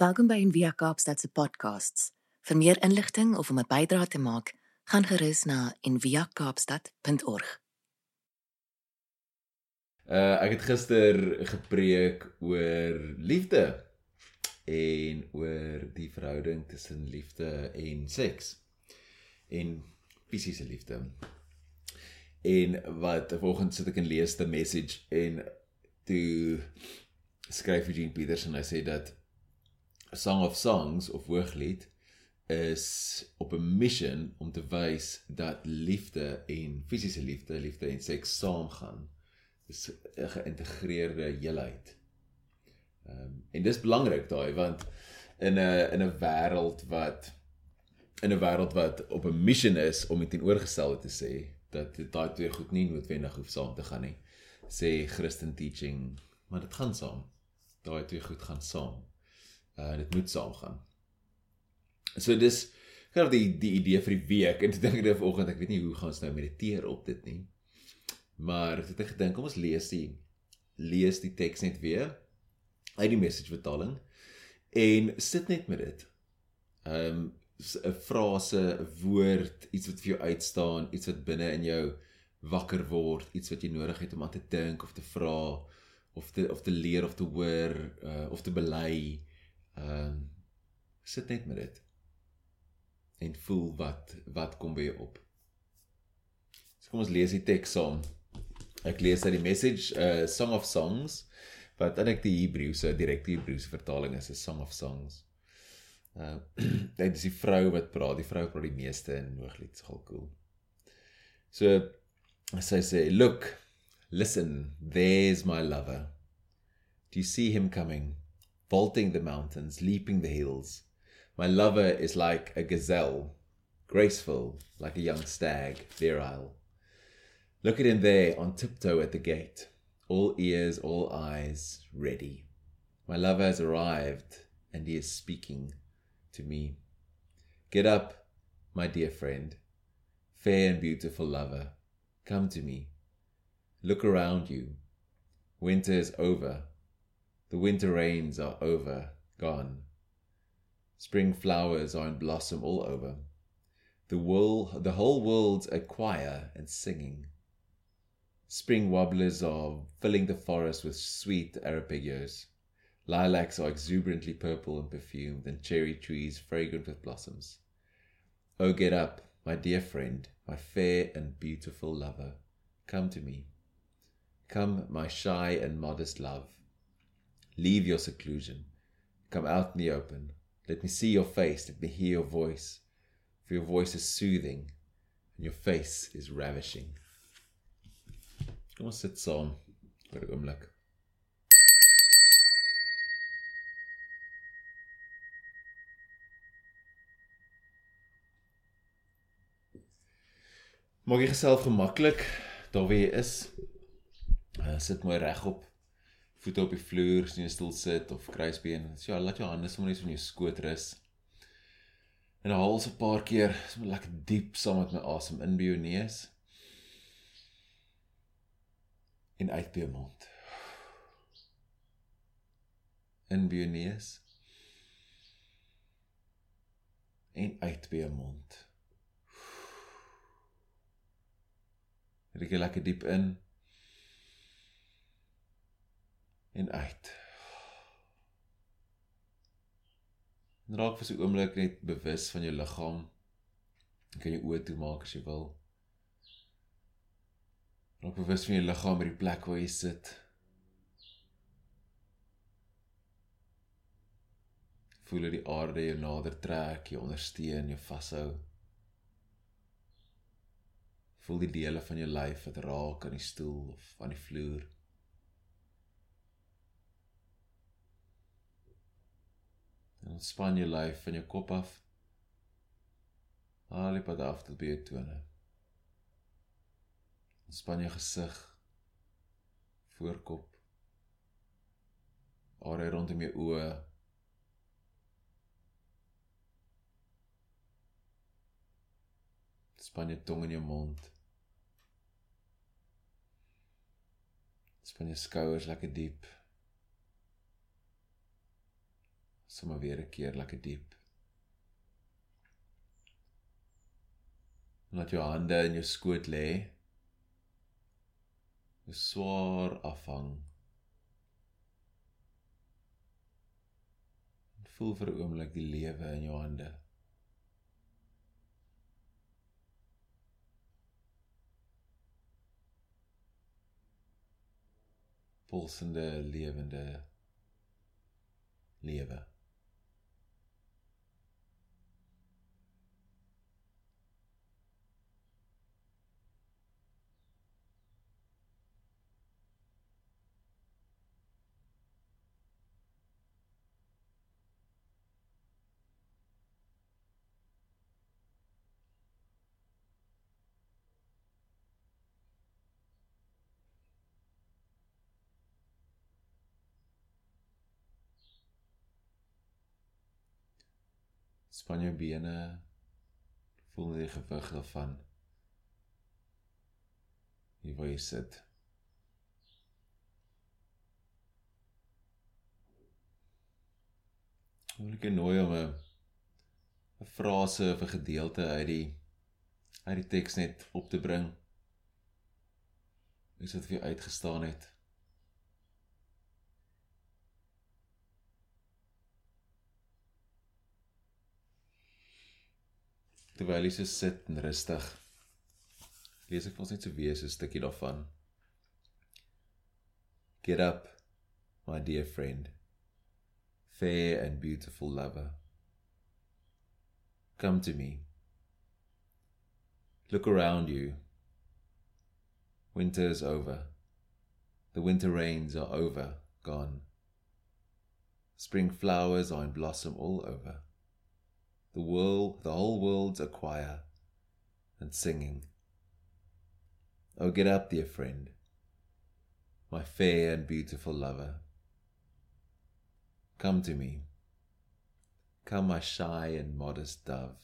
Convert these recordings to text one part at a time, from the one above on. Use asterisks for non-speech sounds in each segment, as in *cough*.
Welkom by Envia Kaapstad se podcasts. Vir meer inligting of om 'n bydrae te maak, gaan gerus na enviakaapstad.org. Uh ek het gister gepreek oor liefde en oor die verhouding tussen liefde en seks en fisiese liefde. En wat vanoggend sit ek en lees the message en toe skryf Eugene Peterson hy sê dat Song of Songs of Hooglied is op 'n mission om te wys dat liefde en fisiese liefde, liefde en seks saamgaan is 'n geïntegreerde heelheid. Ehm um, en dis belangrik daai want in 'n in 'n wêreld wat in 'n wêreld wat op 'n mission is om dit teenoorgestelde te sê dat daai twee goed nie noodwendig hoef saam te gaan nie. Sê Christian teaching, maar dit gaan saam. Daai twee goed gaan saam. Uh dit moet saam gaan. So dis gou die die idee vir die week en ek dink dit vanoggend ek weet nie hoe gaan ons nou mediteer op dit nie. Maar ek het gedink kom ons lees die lees die teks net weer uit die message vertaling en sit net met dit. Um, 'n frase, 'n woord, iets wat vir jou uitstaan, iets wat binne in jou wakker word, iets wat jy nodig het om aan te dink of te vra of te of te leer of te hoor uh, of te bely. Ehm um, sit net met dit. En voel wat wat kom by jou op. So kom ons lees die teks saam. Ek lees uit die message uh Song of Songs wat eintlik die Hebreëse direkte Hebreëse vertaling is, 'n Song of Songs. Uh *clears throat* dit is die vrou wat praat, die vrou praat die meeste in Hooglied, is gou cool. So sy sê, "Look, listen, there's my lover. Do you see him coming, vaulting the mountains, leaping the hills? My lover is like a gazelle, graceful like a young stag, virile." Look at him there on tiptoe at the gate, all ears, all eyes, ready. My lover has arrived, and he is speaking to me. Get up, my dear friend, fair and beautiful lover, come to me. Look around you. Winter is over. The winter rains are over, gone. Spring flowers are in blossom all over. The, world, the whole world's a choir and singing. Spring wobblers are filling the forest with sweet arpeggios. Lilacs are exuberantly purple and perfumed, and cherry trees fragrant with blossoms. Oh, get up, my dear friend, my fair and beautiful lover. Come to me. Come, my shy and modest love. Leave your seclusion. Come out in the open. Let me see your face. Let me hear your voice. For your voice is soothing, and your face is ravishing. Kom ons sit saam vir 'n oomblik. Maak jouself gemaklik daar waar jy is. Uh, sit mooi regop. Voete op die vloer, as jy 'n stoel sit of kruisbeen. So ja, laat jou hande sommer net op jou skoot rus. En haal so 'n paar keer, so lekker diep saam met my asem in by jou neus en uit by jou mond. In by jou neus en uit by jou mond. Rek lekker diep in en uit. En raak vir so 'n oomblik net bewus van jou liggaam. Jy kan jou oë toemaak as jy wil. Raak bewus van jou liggaam by die plek waar jy sit. Voel hoe die aarde jou nader trek, jou ondersteun, jou vashou. Voel die dele van jou lyf wat raak aan die stoel of aan die vloer. Ontspan jou lyf van jou kop af. Haal die pad af tot by jou tone. Ontspan jou gesig, voorkop, area rondom jou oë. Span jou tong in jou mond. Span jou skouers lekker diep. Sommer weer 'n keer lekker diep. Laat jou hande in jou skoot lê. Jou swaar afhang. Voel vir 'n oomblik die lewe in jou hande. Pulsende lewende lewe. Span jou bene. Voel die gewig daarvan. Hier waar jy sit. Wil ek nooi om 'n 'n frase of 'n gedeelte uit die uit die teks net op te bring. Iets wat vir jou uitgestaan het. Terwyl jy so sit en rustig lees ek ons net so weer so 'n stukkie daarvan. Get up my dear friend. Fair and beautiful lover. Come to me. Look around you. Winter is over. The winter rains are over gone. Spring flowers are in blossom all over the world, the whole world's a choir and singing. Oh, get up, dear friend, my fair and beautiful lover. Come to me. Come, my shy and modest dove.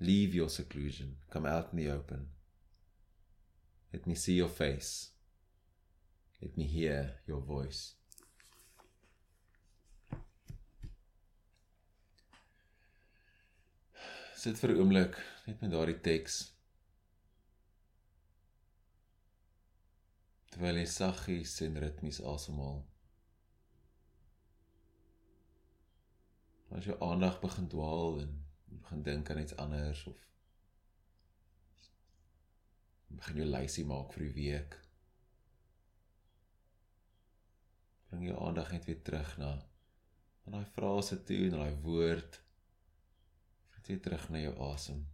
Leave your seclusion. Come out in the open. Let me see your face. Let me hear your voice. Sit vir 'n oomblik net met daardie teks. Terwyl jy saggies en ritmies asemhaal. As jou aandag begin dwaal en begin dink aan iets anders of begin jy lysie maak vir die week. Bring jou aandag net weer terug na na daai frase toe en daai woord Tree terug na jou asem.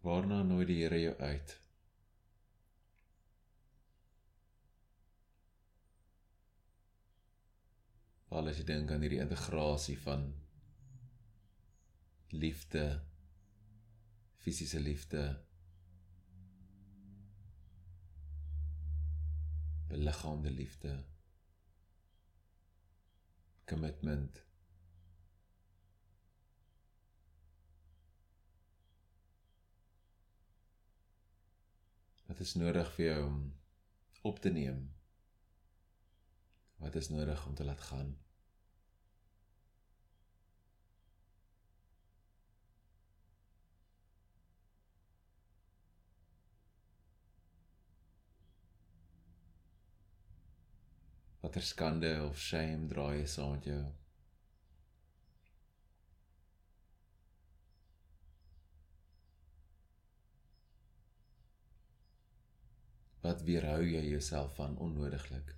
Waarna nooi die Here jou uit? Al as jy dink aan hierdie integrasie van liefde, fisiese liefde, beliggaamde liefde, commitment Wat is nodig vir jou om op te neem? Wat is nodig om te laat gaan? Watter skande of shame dra jy saam met jou? Wat weerhou jy jouself van onnodiglik?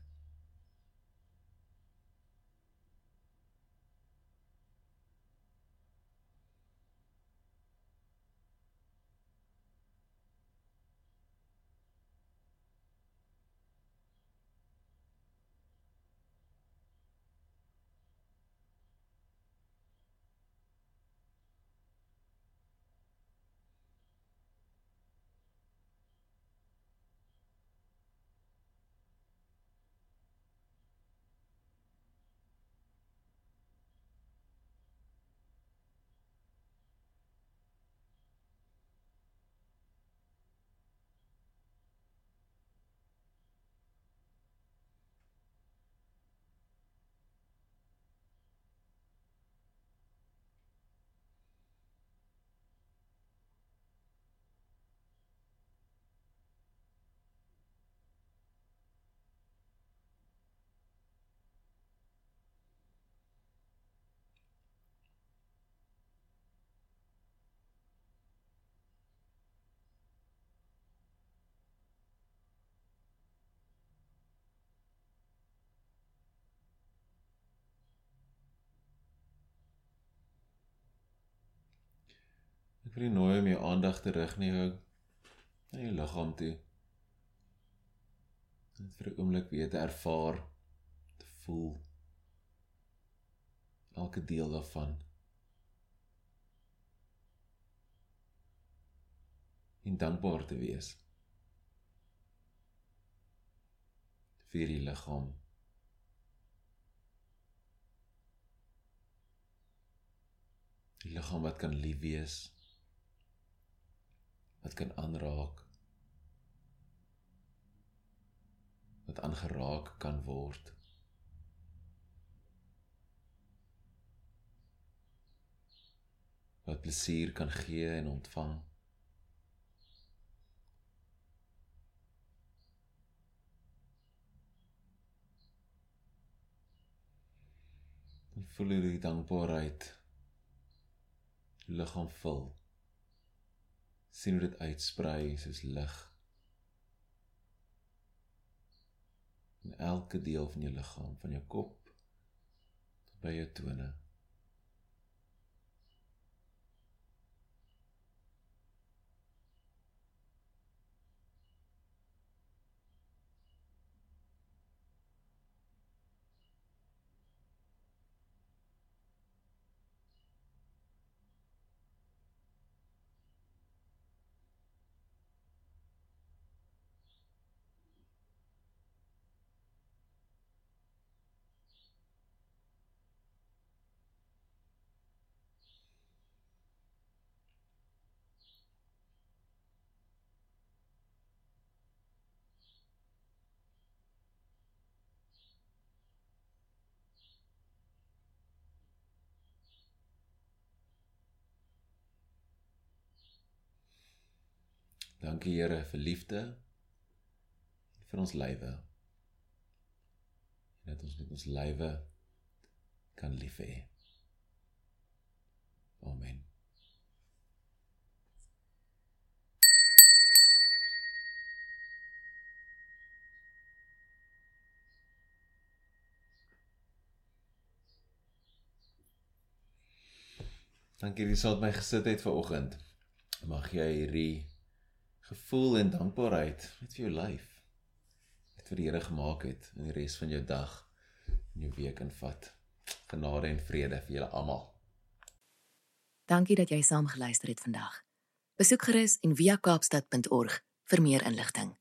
Ek wil nooi om jou aandag terug na jou na jou liggaam toe. Net vir 'n oomblik weer te ervaar, te voel elke deel daarvan. En dankbaar te wees vir die liggaam. Die liggaam wat kan lief wees. Wat kan aanraak. Wat aangeraak kan word. Wat plesier kan gee en ontvang. Voel die dankbaarheid liggaam vul. Sien hoe dit uitsprei soos lig. In elke deel van jou liggaam, van jou kop tot by jou tone. Dankie Here vir liefde vir ons lywe. En dat ons met ons lywe kan lief hê. Amen. Dankie dat jy saam met my gesit het vanoggend. Mag jy hierdie gevoel en dankbaarheid net vir jou lyf net vir die Here gemaak het in die res van jou dag en jou week invat. Genade en vrede vir julle almal. Dankie dat jy saam geluister het vandag. Besoek gerus en via kaapstad.org vir meer inligting.